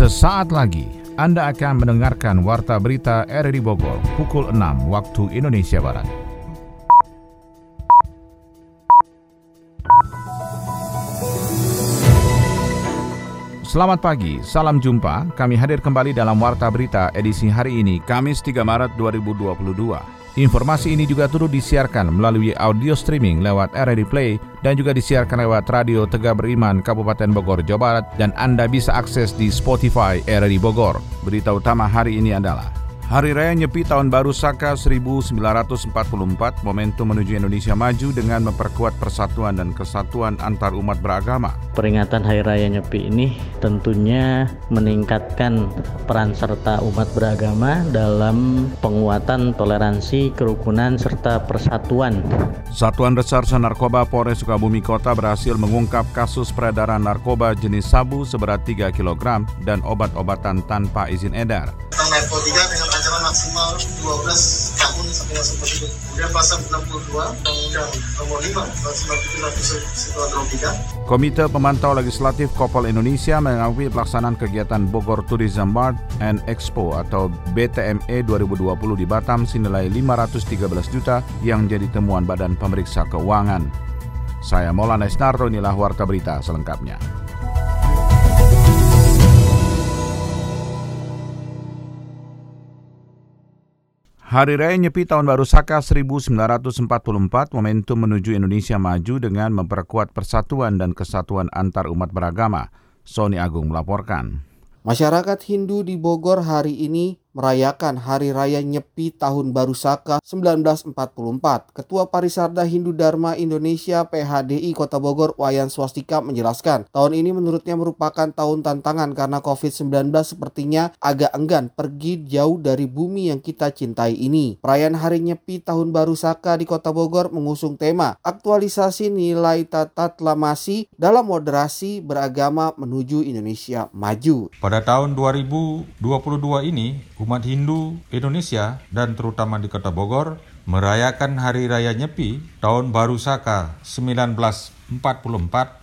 Sesaat lagi Anda akan mendengarkan Warta Berita RRI Bogor pukul 6 waktu Indonesia Barat. Selamat pagi, salam jumpa. Kami hadir kembali dalam Warta Berita edisi hari ini, Kamis 3 Maret 2022. Informasi ini juga turut disiarkan melalui audio streaming lewat RRD Play dan juga disiarkan lewat Radio Tegak Beriman Kabupaten Bogor, Jawa Barat dan Anda bisa akses di Spotify RRD Bogor. Berita utama hari ini adalah Hari Raya Nyepi Tahun Baru Saka 1944 momentum menuju Indonesia maju dengan memperkuat persatuan dan kesatuan antar umat beragama. Peringatan Hari Raya Nyepi ini tentunya meningkatkan peran serta umat beragama dalam penguatan toleransi, kerukunan, serta persatuan. Satuan Reserse Narkoba Polres Sukabumi Kota berhasil mengungkap kasus peredaran narkoba jenis sabu seberat 3 kg dan obat-obatan tanpa izin edar. Narkotika dengan ancaman maksimal 12 tahun sampai seumur hidup. Kemudian pasal 62 Undang-Undang Nomor 5 tahun 97 narkotika. Komite Pemantau Legislatif Kopel Indonesia mengakui pelaksanaan kegiatan Bogor Tourism Mart and Expo atau BTME 2020 di Batam senilai 513 juta yang jadi temuan Badan Pemeriksa Keuangan. Saya Maulana Isnarto, inilah Warta Berita selengkapnya. Hari Raya Nyepi Tahun Baru Saka 1944 momentum menuju Indonesia maju dengan memperkuat persatuan dan kesatuan antar umat beragama. Sony Agung melaporkan. Masyarakat Hindu di Bogor hari ini merayakan Hari Raya Nyepi Tahun Baru Saka 1944. Ketua Parisarda Hindu Dharma Indonesia PHDI Kota Bogor Wayan Swastika menjelaskan, tahun ini menurutnya merupakan tahun tantangan karena COVID-19 sepertinya agak enggan pergi jauh dari bumi yang kita cintai ini. Perayaan Hari Nyepi Tahun Baru Saka di Kota Bogor mengusung tema aktualisasi nilai tata lamasi dalam moderasi beragama menuju Indonesia maju. Pada tahun 2022 ini, umat Hindu Indonesia dan terutama di Kota Bogor merayakan Hari Raya Nyepi Tahun Baru Saka 1944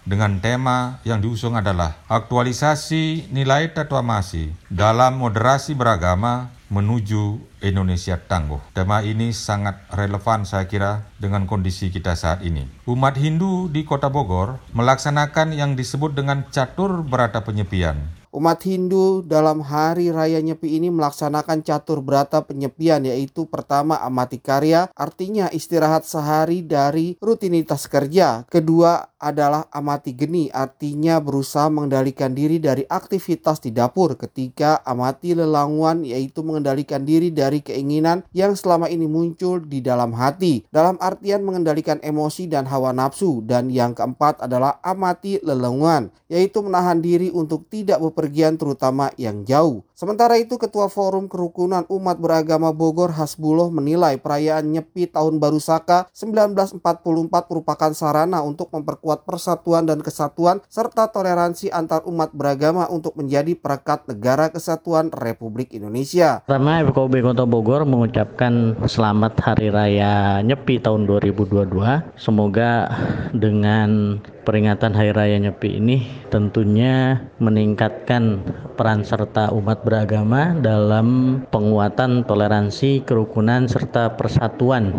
dengan tema yang diusung adalah aktualisasi nilai masih dalam moderasi beragama menuju Indonesia tangguh. Tema ini sangat relevan saya kira dengan kondisi kita saat ini. Umat Hindu di Kota Bogor melaksanakan yang disebut dengan catur berata penyepian Umat Hindu dalam hari raya Nyepi ini melaksanakan catur berata penyepian yaitu pertama amati karya artinya istirahat sehari dari rutinitas kerja. Kedua adalah amati geni artinya berusaha mengendalikan diri dari aktivitas di dapur. Ketiga amati lelangwan yaitu mengendalikan diri dari keinginan yang selama ini muncul di dalam hati. Dalam artian mengendalikan emosi dan hawa nafsu. Dan yang keempat adalah amati lelangwan yaitu menahan diri untuk tidak bepergian terutama yang jauh. Sementara itu Ketua Forum Kerukunan Umat Beragama Bogor Hasbuloh menilai perayaan Nyepi Tahun Baru Saka 1944 merupakan sarana untuk memperkuat persatuan dan kesatuan serta toleransi antar umat beragama untuk menjadi perekat negara kesatuan Republik Indonesia. Pertama FKUB Kota Bogor mengucapkan selamat Hari Raya Nyepi tahun 2022. Semoga dengan peringatan Hari Raya Nyepi ini tentunya meningkatkan peran serta umat beragama dalam penguatan toleransi, kerukunan, serta persatuan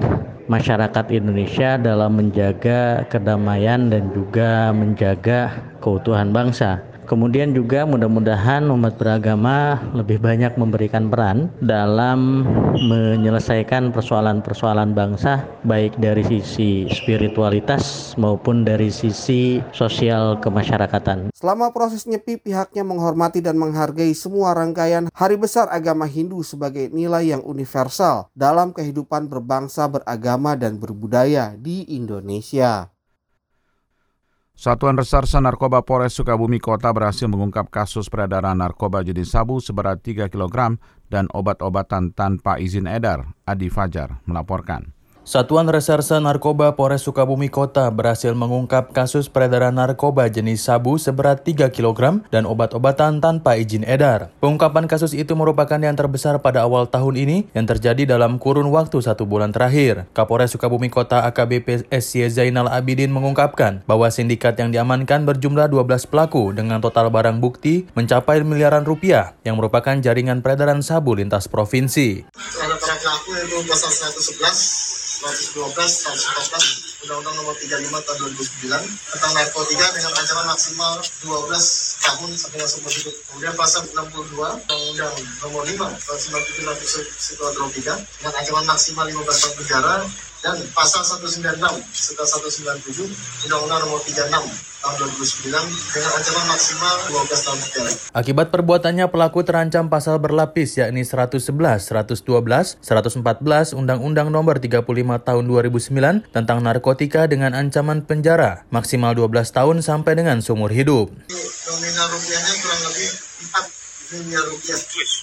masyarakat Indonesia dalam menjaga kedamaian dan juga menjaga keutuhan bangsa. Kemudian juga mudah-mudahan umat beragama lebih banyak memberikan peran dalam menyelesaikan persoalan-persoalan bangsa baik dari sisi spiritualitas maupun dari sisi sosial kemasyarakatan. Selama proses nyepi pihaknya menghormati dan menghargai semua rangkaian hari besar agama Hindu sebagai nilai yang universal dalam kehidupan berbangsa, beragama dan berbudaya di Indonesia. Satuan Reserse Narkoba Polres Sukabumi Kota berhasil mengungkap kasus peredaran narkoba jenis sabu seberat 3 kg dan obat-obatan tanpa izin edar. Adi Fajar melaporkan. Satuan Reserse Narkoba Polres Sukabumi Kota berhasil mengungkap kasus peredaran narkoba jenis sabu seberat 3 kg dan obat-obatan tanpa izin edar. Pengungkapan kasus itu merupakan yang terbesar pada awal tahun ini yang terjadi dalam kurun waktu satu bulan terakhir. Kapolres Sukabumi Kota AKBP SY Zainal Abidin mengungkapkan bahwa sindikat yang diamankan berjumlah 12 pelaku dengan total barang bukti mencapai miliaran rupiah yang merupakan jaringan peredaran sabu lintas provinsi. Para pelaku yaitu pasal 111 112, 114, Undang-Undang Nomor 35 Tahun 2009 tentang narkotika dengan ancaman maksimal 12 tahun sampai seumur hidup. Kemudian pasal 62 Undang-Undang Nomor 5 Tahun 97 Psikotropika dengan ancaman maksimal 15 tahun penjara dan pasal 196 serta 197 Undang-Undang Nomor 36 tahun 2009 dengan ancaman maksimal 12 tahun penjara. Akibat perbuatannya pelaku terancam pasal berlapis yakni 111, 112, 114 Undang-Undang Nomor 35 tahun 2009 tentang narkotika dengan ancaman penjara maksimal 12 tahun sampai dengan seumur hidup. Nominal rupiahnya kurang lebih 4 miliar rupiah.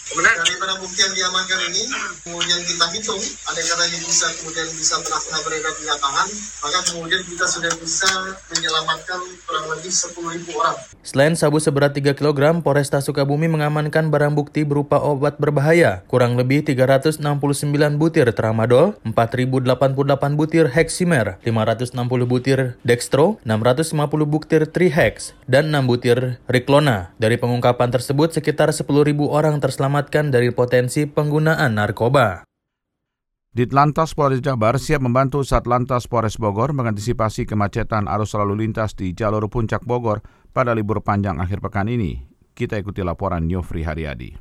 Kemudian dari barang bukti yang diamankan ini, kemudian kita hitung, ada kata ini bisa kemudian bisa pernah beredar di lapangan, maka kemudian kita sudah bisa menyelamatkan kurang lebih 10 ribu orang. Selain sabu seberat 3 kg, Polresta Sukabumi mengamankan barang bukti berupa obat berbahaya, kurang lebih 369 butir tramadol, 4088 butir heximer, 560 butir dextro, 650 butir trihex, dan 6 butir riklona. Dari pengungkapan tersebut, sekitar 10.000 orang terselamatkan dari potensi penggunaan narkoba. Ditlantas Polres Jabar siap membantu Satlantas Polres Bogor mengantisipasi kemacetan arus lalu lintas di jalur puncak Bogor pada libur panjang akhir pekan ini. Kita ikuti laporan Yofri Haryadi.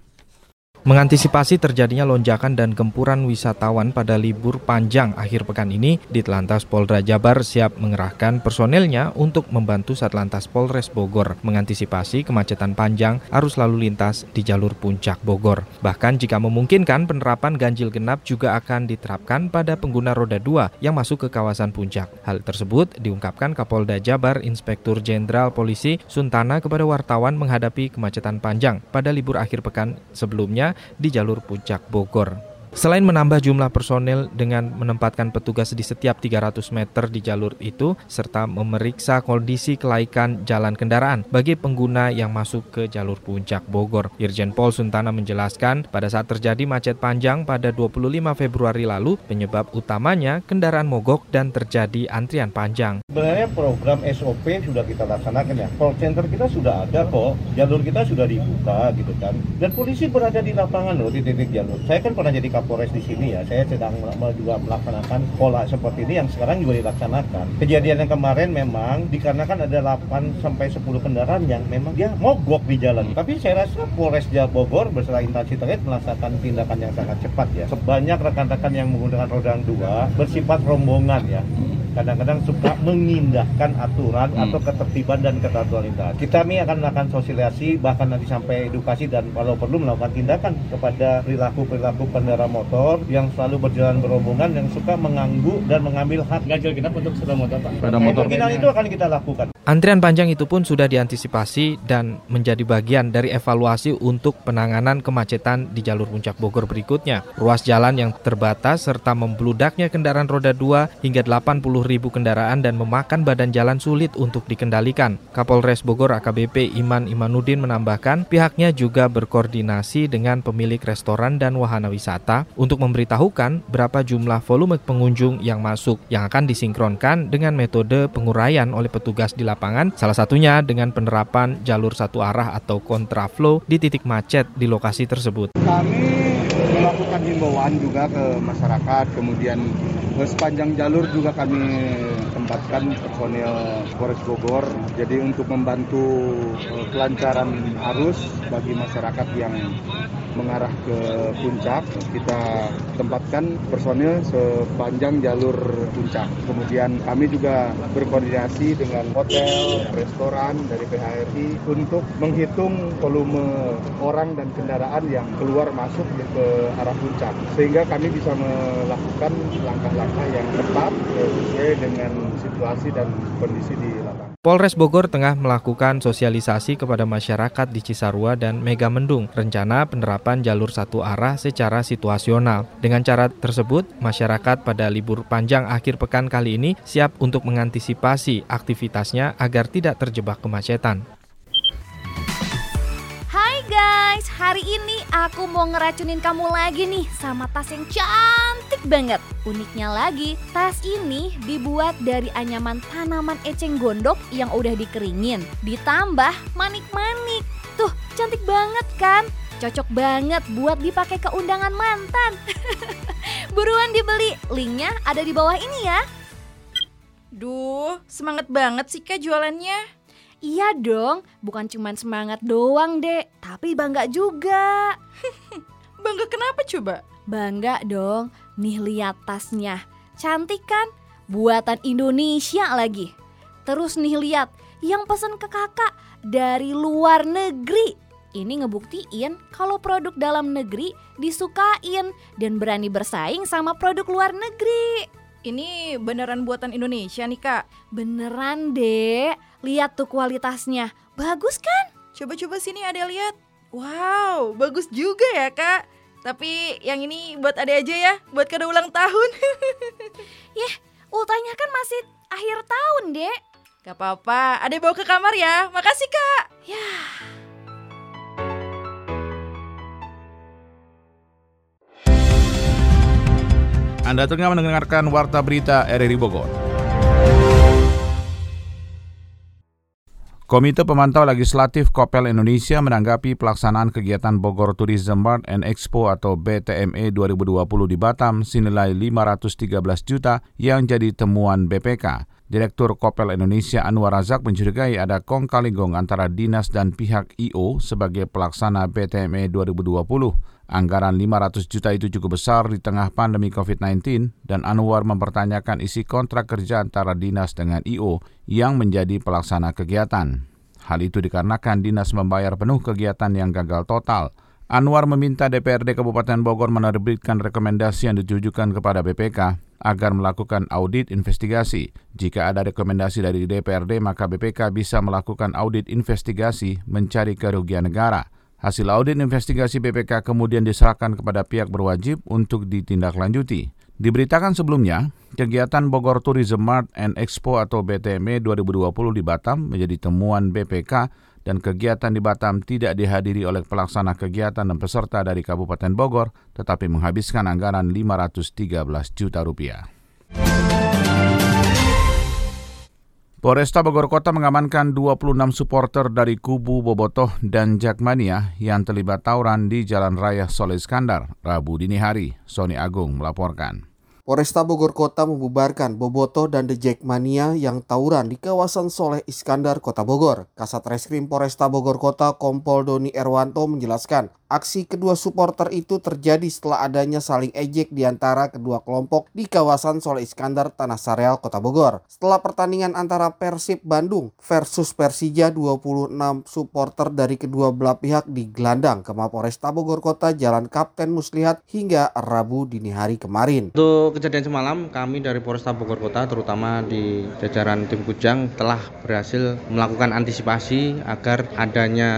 Mengantisipasi terjadinya lonjakan dan gempuran wisatawan pada libur panjang akhir pekan ini, Ditlantas Polda Jabar siap mengerahkan personelnya untuk membantu Satlantas Polres Bogor mengantisipasi kemacetan panjang arus lalu lintas di jalur puncak Bogor. Bahkan jika memungkinkan, penerapan ganjil genap juga akan diterapkan pada pengguna roda 2 yang masuk ke kawasan puncak. Hal tersebut diungkapkan Kapolda Jabar Inspektur Jenderal Polisi Suntana kepada wartawan menghadapi kemacetan panjang pada libur akhir pekan sebelumnya di jalur puncak Bogor. Selain menambah jumlah personel dengan menempatkan petugas di setiap 300 meter di jalur itu, serta memeriksa kondisi kelaikan jalan kendaraan bagi pengguna yang masuk ke jalur puncak Bogor. Irjen Pol Suntana menjelaskan, pada saat terjadi macet panjang pada 25 Februari lalu, penyebab utamanya kendaraan mogok dan terjadi antrian panjang. Sebenarnya program SOP sudah kita laksanakan ya. Call center kita sudah ada kok, jalur kita sudah dibuka gitu kan. Dan polisi berada di lapangan loh di titik jalur. Saya kan pernah jadi Kapolres di sini ya, saya sedang juga melaksanakan pola seperti ini yang sekarang juga dilaksanakan. Kejadian yang kemarin memang dikarenakan ada 8 sampai 10 kendaraan yang memang dia mogok di jalan. Tapi saya rasa Polres Bogor beserta instansi terkait melaksanakan tindakan yang sangat cepat ya. Sebanyak rekan-rekan yang menggunakan roda dua bersifat rombongan ya kadang-kadang suka mengindahkan aturan hmm. atau ketertiban dan keteraturan lintas. Kita ini akan melakukan sosialisasi bahkan nanti sampai edukasi dan kalau perlu melakukan tindakan kepada perilaku-perilaku pengendara motor yang selalu berjalan berombongan yang suka mengganggu dan mengambil hak ganjil genap untuk sepeda motor Pak. Sepeda motor. Kemungkinan itu akan kita lakukan. Antrian panjang itu pun sudah diantisipasi dan menjadi bagian dari evaluasi untuk penanganan kemacetan di jalur puncak Bogor berikutnya. Ruas jalan yang terbatas serta membludaknya kendaraan roda 2 hingga 80 ribu kendaraan dan memakan badan jalan sulit untuk dikendalikan. Kapolres Bogor AKBP Iman Imanuddin menambahkan pihaknya juga berkoordinasi dengan pemilik restoran dan wahana wisata untuk memberitahukan berapa jumlah volume pengunjung yang masuk yang akan disinkronkan dengan metode penguraian oleh petugas di lapangan, salah satunya dengan penerapan jalur satu arah atau kontraflow di titik macet di lokasi tersebut. Kami melakukan himbauan juga ke masyarakat, kemudian sepanjang jalur juga kami tempatkan personil Polres Bogor. Jadi untuk membantu eh, kelancaran arus bagi masyarakat yang mengarah ke puncak, kita tempatkan personil sepanjang jalur puncak. Kemudian kami juga berkoordinasi dengan hotel, restoran dari PHRI untuk menghitung volume orang dan kendaraan yang keluar masuk ke arah puncak. Sehingga kami bisa melakukan langkah-langkah yang tepat sesuai dengan situasi dan kondisi di lapangan. Polres Bogor tengah melakukan sosialisasi kepada masyarakat di Cisarua dan Megamendung rencana penerapan jalur satu arah secara situasional. Dengan cara tersebut, masyarakat pada libur panjang akhir pekan kali ini siap untuk mengantisipasi aktivitasnya agar tidak terjebak kemacetan. Guys, hari ini aku mau ngeracunin kamu lagi nih sama tas yang cantik banget. Uniknya lagi, tas ini dibuat dari anyaman tanaman eceng gondok yang udah dikeringin. Ditambah manik-manik. Tuh, cantik banget kan? Cocok banget buat dipakai ke undangan mantan. Buruan dibeli, linknya ada di bawah ini ya. Duh, semangat banget sih kak jualannya. Iya dong, bukan cuma semangat doang dek, tapi bangga juga. Bangga kenapa coba? Bangga dong, nih lihat tasnya. Cantik kan? Buatan Indonesia lagi. Terus nih lihat, yang pesen ke kakak dari luar negeri. Ini ngebuktiin kalau produk dalam negeri disukain dan berani bersaing sama produk luar negeri. Ini beneran buatan Indonesia nih kak? Beneran dek, lihat tuh kualitasnya. Bagus kan? Coba-coba sini ada lihat. Wow, bagus juga ya kak. Tapi yang ini buat ade aja ya, buat kado ulang tahun. Yeh, ultahnya kan masih akhir tahun dek. Gak apa-apa, ade bawa ke kamar ya. Makasih kak. Ya. Anda tengah mendengarkan Warta Berita RRI Bogor. Komite Pemantau Legislatif Kopel Indonesia menanggapi pelaksanaan kegiatan Bogor Tourism Mart and Expo atau BTME 2020 di Batam senilai 513 juta yang jadi temuan BPK. Direktur Kopel Indonesia Anwar Razak mencurigai ada kong kali antara dinas dan pihak IO sebagai pelaksana BTME 2020. Anggaran 500 juta itu cukup besar di tengah pandemi COVID-19 dan Anwar mempertanyakan isi kontrak kerja antara dinas dengan IO yang menjadi pelaksana kegiatan. Hal itu dikarenakan dinas membayar penuh kegiatan yang gagal total. Anwar meminta DPRD Kabupaten Bogor menerbitkan rekomendasi yang ditujukan kepada BPK agar melakukan audit investigasi. Jika ada rekomendasi dari DPRD, maka BPK bisa melakukan audit investigasi mencari kerugian negara. Hasil audit investigasi BPK kemudian diserahkan kepada pihak berwajib untuk ditindaklanjuti. Diberitakan sebelumnya, kegiatan Bogor Tourism Mart and Expo atau BTME 2020 di Batam menjadi temuan BPK dan kegiatan di Batam tidak dihadiri oleh pelaksana kegiatan dan peserta dari Kabupaten Bogor, tetapi menghabiskan anggaran 513 juta rupiah. Polresta Bogor Kota mengamankan 26 supporter dari kubu Bobotoh dan Jakmania yang terlibat tawuran di Jalan Raya Soleh Iskandar, Rabu dini hari. Sony Agung melaporkan. Polresta Bogor Kota membubarkan Boboto dan The Jackmania yang tawuran di kawasan Soleh Iskandar, Kota Bogor. Kasat Reskrim Polresta Bogor Kota Kompol Doni Erwanto menjelaskan, aksi kedua supporter itu terjadi setelah adanya saling ejek di antara kedua kelompok di kawasan Soleh Iskandar, Tanah Sareal, Kota Bogor. Setelah pertandingan antara Persib Bandung versus Persija, 26 supporter dari kedua belah pihak digelandang ke Mapolresta Bogor Kota Jalan Kapten Muslihat hingga Rabu dini hari kemarin. Untuk kejadian semalam, kami dari Polresta Bogor Kota, terutama di jajaran tim Kujang, telah berhasil melakukan antisipasi agar adanya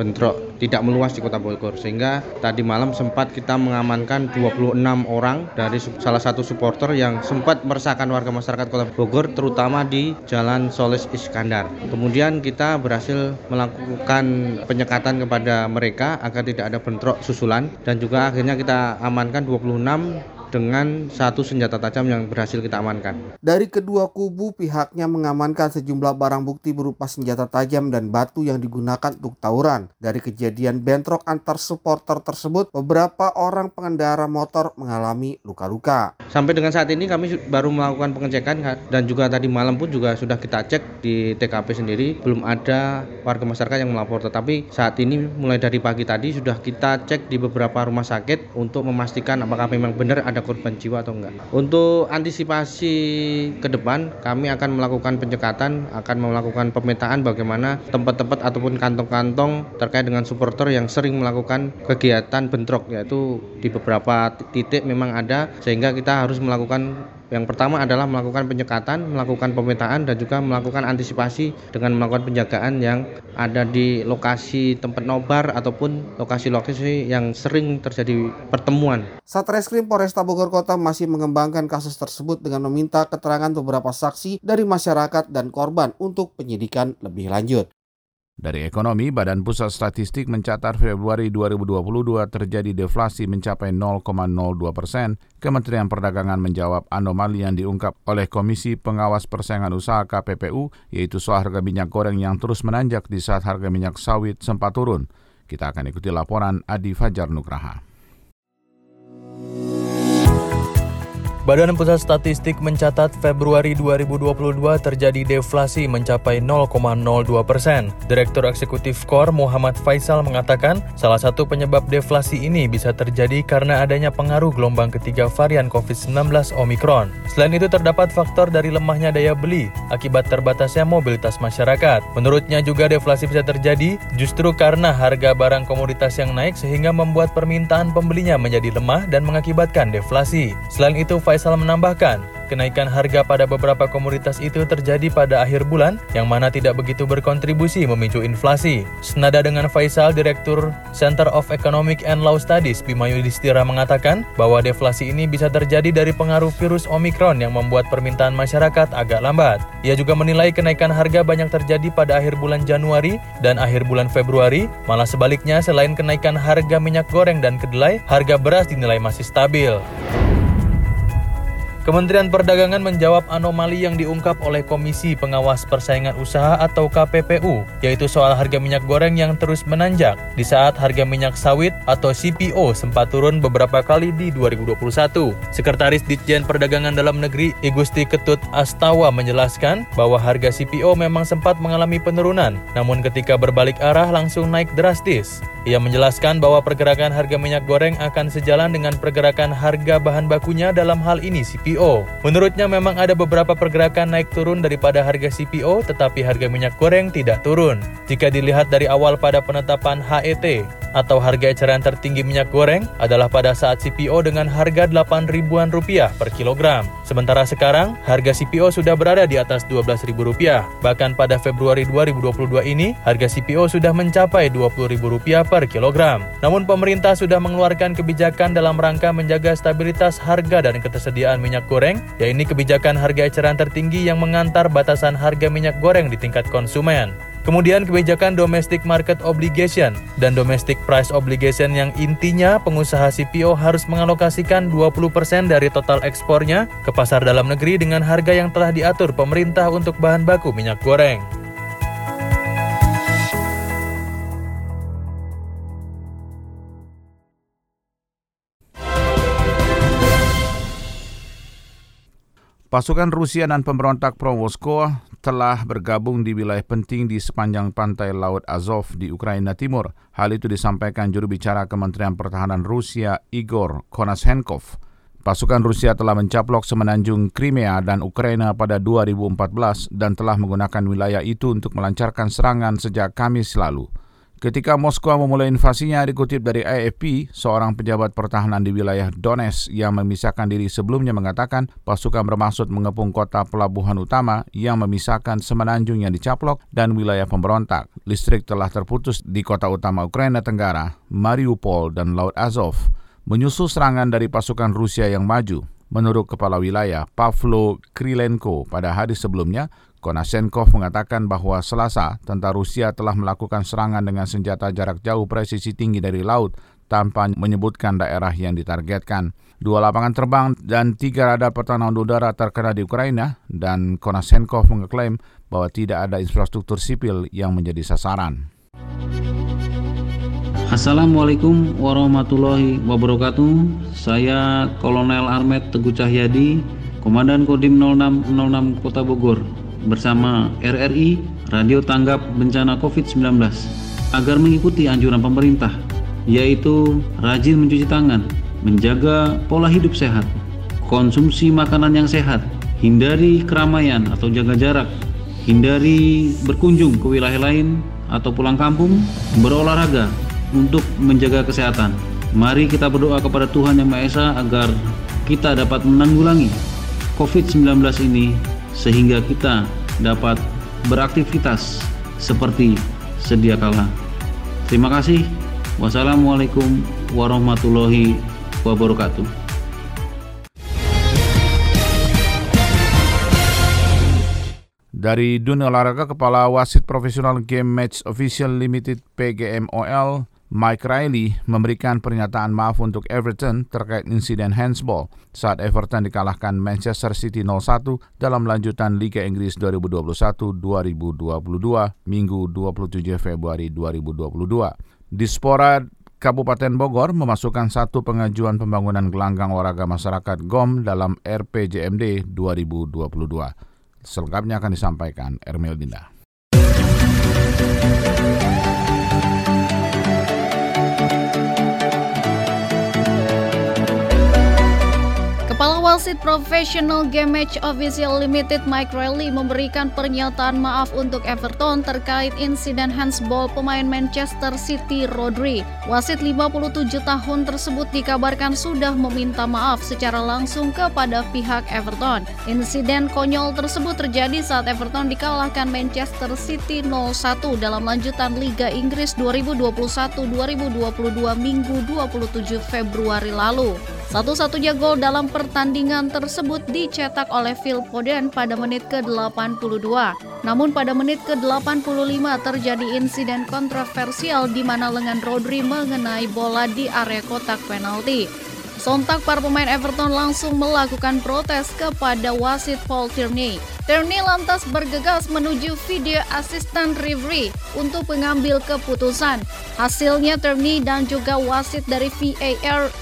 bentrok tidak meluas di Kota Bogor. Sehingga tadi malam sempat kita mengamankan 26 orang dari salah satu supporter yang sempat meresahkan warga masyarakat Kota Bogor, terutama di Jalan Solis Iskandar. Kemudian kita berhasil melakukan penyekatan kepada mereka agar tidak ada bentrok susulan dan juga akhirnya kita amankan 26 dengan satu senjata tajam yang berhasil kita amankan. Dari kedua kubu, pihaknya mengamankan sejumlah barang bukti berupa senjata tajam dan batu yang digunakan untuk tawuran. Dari kejadian bentrok antar supporter tersebut, beberapa orang pengendara motor mengalami luka-luka. Sampai dengan saat ini kami baru melakukan pengecekan dan juga tadi malam pun juga sudah kita cek di TKP sendiri, belum ada warga masyarakat yang melapor. Tetapi saat ini mulai dari pagi tadi sudah kita cek di beberapa rumah sakit untuk memastikan apakah memang benar ada korban jiwa atau enggak. Untuk antisipasi ke depan, kami akan melakukan penyekatan, akan melakukan pemetaan bagaimana tempat-tempat ataupun kantong-kantong terkait dengan supporter yang sering melakukan kegiatan bentrok, yaitu di beberapa titik memang ada, sehingga kita harus melakukan Yang pertama adalah melakukan penyekatan, melakukan pemetaan dan juga melakukan antisipasi dengan melakukan penjagaan yang ada di lokasi tempat nobar ataupun lokasi-lokasi yang sering terjadi pertemuan. Satreskrim Polresta Bogor Kota masih mengembangkan kasus tersebut dengan meminta keterangan beberapa saksi dari masyarakat dan korban untuk penyidikan lebih lanjut. Dari ekonomi, Badan Pusat Statistik mencatat Februari 2022 terjadi deflasi mencapai 0,02 persen. Kementerian Perdagangan menjawab anomali yang diungkap oleh Komisi Pengawas Persaingan Usaha KPPU, yaitu soal harga minyak goreng yang terus menanjak di saat harga minyak sawit sempat turun. Kita akan ikuti laporan Adi Fajar Nugraha. Badan Pusat Statistik mencatat Februari 2022 terjadi deflasi mencapai 0,02 persen. Direktur Eksekutif KOR Muhammad Faisal mengatakan salah satu penyebab deflasi ini bisa terjadi karena adanya pengaruh gelombang ketiga varian COVID-19 Omikron. Selain itu terdapat faktor dari lemahnya daya beli akibat terbatasnya mobilitas masyarakat. Menurutnya juga deflasi bisa terjadi justru karena harga barang komoditas yang naik sehingga membuat permintaan pembelinya menjadi lemah dan mengakibatkan deflasi. Selain itu, Faisal menambahkan, kenaikan harga pada beberapa komoditas itu terjadi pada akhir bulan yang mana tidak begitu berkontribusi memicu inflasi. Senada dengan Faisal, Direktur Center of Economic and Law Studies Bima Yudhistira mengatakan bahwa deflasi ini bisa terjadi dari pengaruh virus Omikron yang membuat permintaan masyarakat agak lambat. Ia juga menilai kenaikan harga banyak terjadi pada akhir bulan Januari dan akhir bulan Februari, malah sebaliknya selain kenaikan harga minyak goreng dan kedelai, harga beras dinilai masih stabil. Kementerian Perdagangan menjawab anomali yang diungkap oleh Komisi Pengawas Persaingan Usaha atau KPPU, yaitu soal harga minyak goreng yang terus menanjak di saat harga minyak sawit atau CPO sempat turun beberapa kali di 2021. Sekretaris Ditjen Perdagangan Dalam Negeri Igusti Ketut Astawa menjelaskan bahwa harga CPO memang sempat mengalami penurunan, namun ketika berbalik arah langsung naik drastis. Ia menjelaskan bahwa pergerakan harga minyak goreng akan sejalan dengan pergerakan harga bahan bakunya dalam hal ini CPO. Menurutnya memang ada beberapa pergerakan naik turun daripada harga CPO tetapi harga minyak goreng tidak turun. Jika dilihat dari awal pada penetapan HET, atau harga eceran tertinggi minyak goreng adalah pada saat CPO dengan harga 8 ribuan rupiah per kilogram. Sementara sekarang, harga CPO sudah berada di atas 12 ribu rupiah. Bahkan pada Februari 2022 ini, harga CPO sudah mencapai 20 ribu rupiah per kilogram. Namun pemerintah sudah mengeluarkan kebijakan dalam rangka menjaga stabilitas harga dan ketersediaan minyak goreng, yaitu kebijakan harga eceran tertinggi yang mengantar batasan harga minyak goreng di tingkat konsumen. Kemudian kebijakan domestic market obligation dan domestic price obligation yang intinya pengusaha CPO harus mengalokasikan 20% dari total ekspornya ke pasar dalam negeri dengan harga yang telah diatur pemerintah untuk bahan baku minyak goreng. Pasukan Rusia dan pemberontak pro-Moskow telah bergabung di wilayah penting di sepanjang pantai Laut Azov di Ukraina Timur. Hal itu disampaikan juru bicara Kementerian Pertahanan Rusia Igor Konashenkov. Pasukan Rusia telah mencaplok semenanjung Crimea dan Ukraina pada 2014 dan telah menggunakan wilayah itu untuk melancarkan serangan sejak Kamis lalu. Ketika Moskwa memulai invasinya dikutip dari AFP, seorang pejabat pertahanan di wilayah Donetsk yang memisahkan diri sebelumnya mengatakan pasukan bermaksud mengepung kota pelabuhan utama yang memisahkan semenanjung yang dicaplok dan wilayah pemberontak. Listrik telah terputus di kota utama Ukraina Tenggara, Mariupol, dan Laut Azov. Menyusul serangan dari pasukan Rusia yang maju, menurut kepala wilayah Pavlo Krilenko pada hari sebelumnya, Konashenkov mengatakan bahwa Selasa, tentara Rusia telah melakukan serangan dengan senjata jarak jauh presisi tinggi dari laut tanpa menyebutkan daerah yang ditargetkan. Dua lapangan terbang dan tiga radar pertahanan udara terkena di Ukraina dan Konashenkov mengeklaim bahwa tidak ada infrastruktur sipil yang menjadi sasaran. Assalamualaikum warahmatullahi wabarakatuh. Saya Kolonel Armet Teguh Cahyadi, Komandan Kodim 0606 Kota Bogor bersama RRI Radio Tanggap Bencana COVID-19 agar mengikuti anjuran pemerintah yaitu rajin mencuci tangan, menjaga pola hidup sehat, konsumsi makanan yang sehat, hindari keramaian atau jaga jarak, hindari berkunjung ke wilayah lain atau pulang kampung, berolahraga untuk menjaga kesehatan. Mari kita berdoa kepada Tuhan Yang Maha Esa agar kita dapat menanggulangi COVID-19 ini sehingga kita dapat beraktivitas seperti sedia kala. Terima kasih. Wassalamualaikum warahmatullahi wabarakatuh. Dari dunia olahraga, Kepala Wasit Profesional Game Match Official Limited PGMOL, Mike Riley, memberikan pernyataan maaf untuk Everton terkait insiden handsball saat Everton dikalahkan Manchester City 0-1 dalam lanjutan Liga Inggris 2021-2022 Minggu 27 Februari 2022. Dispora Kabupaten Bogor memasukkan satu pengajuan pembangunan gelanggang olahraga masyarakat GOM dalam RPJMD 2022. Selengkapnya akan disampaikan Ermil Dinda. Wasit Professional Game Match Official Limited Mike Riley memberikan pernyataan maaf untuk Everton terkait insiden handsball pemain Manchester City Rodri. Wasit 57 tahun tersebut dikabarkan sudah meminta maaf secara langsung kepada pihak Everton. Insiden konyol tersebut terjadi saat Everton dikalahkan Manchester City 0-1 dalam lanjutan Liga Inggris 2021-2022 Minggu 27 Februari lalu. Satu-satunya gol dalam pertandingan tersebut dicetak oleh Phil Foden pada menit ke-82. Namun pada menit ke-85 terjadi insiden kontroversial di mana lengan Rodri mengenai bola di area kotak penalti. Sontak para pemain Everton langsung melakukan protes kepada wasit Paul Tierney. Tierney lantas bergegas menuju video asisten referee untuk mengambil keputusan. Hasilnya Tierney dan juga wasit dari VAR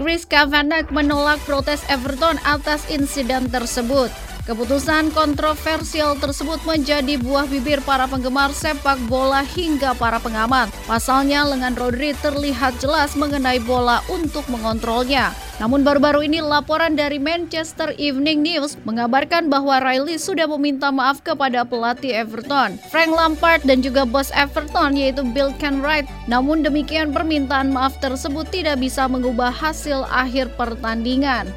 Chris Kavanagh menolak protes Everton atas insiden tersebut. Keputusan kontroversial tersebut menjadi buah bibir para penggemar sepak bola hingga para pengamat. Pasalnya lengan Rodri terlihat jelas mengenai bola untuk mengontrolnya. Namun baru-baru ini laporan dari Manchester Evening News mengabarkan bahwa Riley sudah meminta maaf kepada pelatih Everton, Frank Lampard dan juga bos Everton yaitu Bill Kenwright. Namun demikian permintaan maaf tersebut tidak bisa mengubah hasil akhir pertandingan.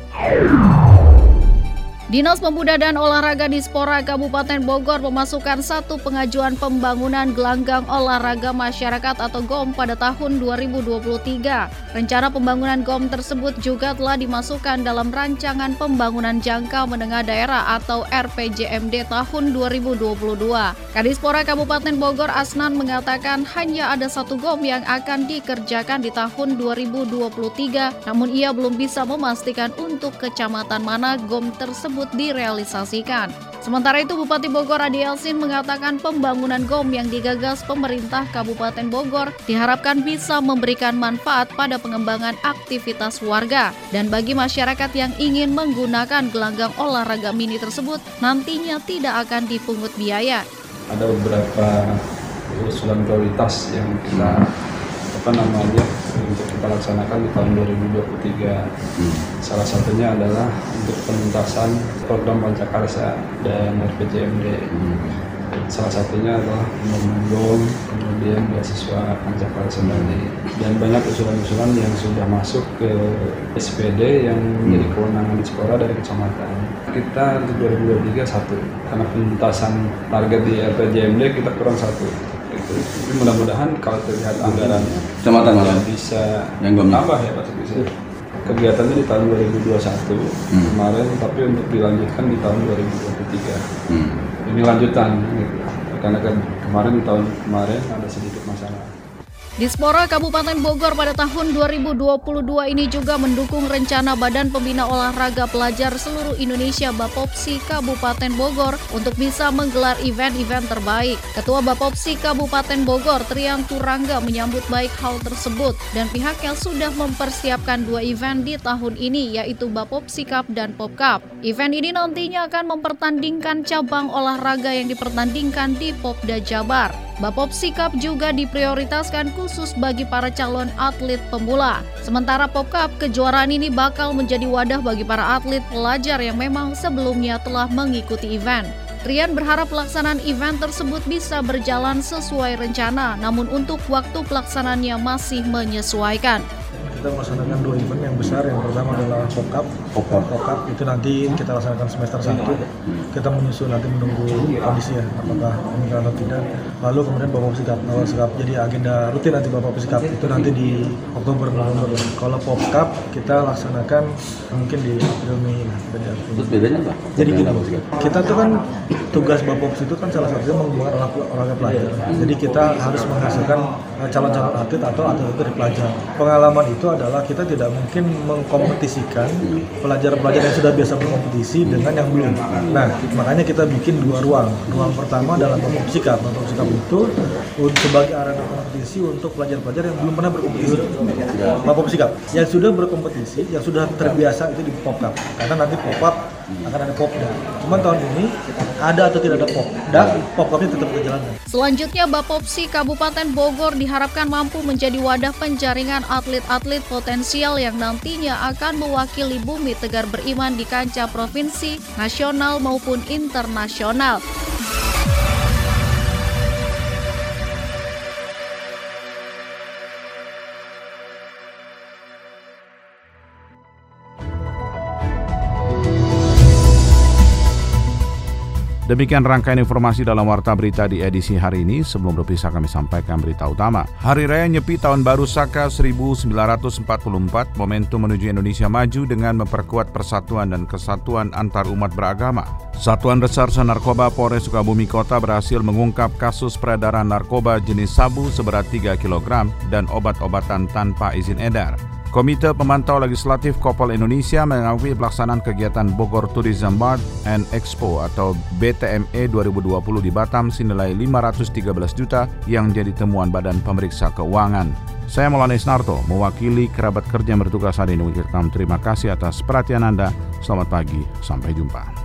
Dinas Pemuda dan Olahraga Dispora Kabupaten Bogor memasukkan satu pengajuan pembangunan gelanggang olahraga masyarakat atau GOM pada tahun 2023. Rencana pembangunan GOM tersebut juga telah dimasukkan dalam rancangan pembangunan jangka menengah daerah atau RPJMD tahun 2022. Kadispora Kabupaten Bogor Asnan mengatakan hanya ada satu GOM yang akan dikerjakan di tahun 2023, namun ia belum bisa memastikan untuk kecamatan mana GOM tersebut tersebut direalisasikan. Sementara itu Bupati Bogor Adi Elsin mengatakan pembangunan GOM yang digagas pemerintah Kabupaten Bogor diharapkan bisa memberikan manfaat pada pengembangan aktivitas warga dan bagi masyarakat yang ingin menggunakan gelanggang olahraga mini tersebut nantinya tidak akan dipungut biaya. Ada beberapa usulan prioritas yang kita apa namanya untuk kita laksanakan di tahun 2023. Hmm. Salah satunya adalah untuk penuntasan program Pancakarsa dan RPJMD. Hmm. Salah satunya adalah membangun kemudian beasiswa Pancakarsa tadi dan banyak usulan-usulan yang sudah masuk ke SPD yang menjadi hmm. kewenangan di sekolah dari kecamatan. Kita untuk 2023 satu karena penuntasan target di RPJMD kita kurang satu mudah-mudahan kalau terlihat anggaran kecamatan mana bisa yang tambah ya Pak bisa. Kegiatannya di tahun 2021 hmm. kemarin, tapi untuk dilanjutkan di tahun 2023. Hmm. Ini lanjutan gitu. Karena kan kemarin di tahun kemarin ada sedikit. Dispora Kabupaten Bogor pada tahun 2022 ini juga mendukung rencana Badan Pembina Olahraga Pelajar seluruh Indonesia Bapopsi Kabupaten Bogor untuk bisa menggelar event-event terbaik. Ketua Bapopsi Kabupaten Bogor Triang Turangga menyambut baik hal tersebut dan pihaknya sudah mempersiapkan dua event di tahun ini yaitu Bapopsi Cup dan Pop Cup. Event ini nantinya akan mempertandingkan cabang olahraga yang dipertandingkan di Popda Jabar. Bapopsi Cup juga diprioritaskan khusus bagi para calon atlet pemula. Sementara Pop Cup, kejuaraan ini bakal menjadi wadah bagi para atlet pelajar yang memang sebelumnya telah mengikuti event. Rian berharap pelaksanaan event tersebut bisa berjalan sesuai rencana, namun untuk waktu pelaksanaannya masih menyesuaikan. Kita melaksanakan dua event yang besar. Yang pertama adalah Pokap. Pokap itu nanti kita laksanakan semester 1. Kita menyusul nanti menunggu kondisi ya, apakah meninggal atau tidak. Lalu kemudian Bapak Sikap, awal sikap. Jadi agenda rutin nanti Bapak Sikap itu nanti di Oktober November. Kalau Pokap kita laksanakan mungkin di April Mei. Terus bedanya apa? Jadi gini, kita tuh kan tugas Bapak itu kan salah satunya mengembangkan olahraga pelajar. Jadi kita harus menghasilkan eh, calon-calon atlet atau atlet dari pelajar. Pengalaman itu adalah kita tidak mungkin mengkompetisikan pelajar-pelajar yang sudah biasa berkompetisi dengan yang belum. Nah, makanya kita bikin dua ruang. Ruang pertama adalah Bapak Sikap. Bapak Sikap itu sebagai arena kompetisi untuk pelajar-pelajar yang belum pernah berkompetisi. Bapak Sikap yang sudah berkompetisi, yang sudah terbiasa itu di Popkap. Karena nanti Popkap akan ada popda. Cuman tahun ini ada atau tidak ada popda, popkapnya tetap berjalan. Selanjutnya Bapopsi Kabupaten Bogor diharapkan mampu menjadi wadah penjaringan atlet-atlet potensial yang nantinya akan mewakili bumi Tegar Beriman di kancah provinsi, nasional maupun internasional. Demikian rangkaian informasi dalam Warta Berita di edisi hari ini. Sebelum berpisah kami sampaikan berita utama. Hari Raya Nyepi Tahun Baru Saka 1944 momentum menuju Indonesia maju dengan memperkuat persatuan dan kesatuan antar umat beragama. Satuan Reserse Narkoba Polres Sukabumi Kota berhasil mengungkap kasus peredaran narkoba jenis sabu seberat 3 kg dan obat-obatan tanpa izin edar. Komite Pemantau Legislatif Kopol Indonesia mengakui pelaksanaan kegiatan Bogor Tourism Mart and Expo atau BTME 2020 di Batam senilai 513 juta yang jadi temuan Badan Pemeriksa Keuangan. Saya Maulana Isnarto, mewakili kerabat kerja yang bertugas hari ini terima kasih atas perhatian Anda. Selamat pagi, sampai jumpa.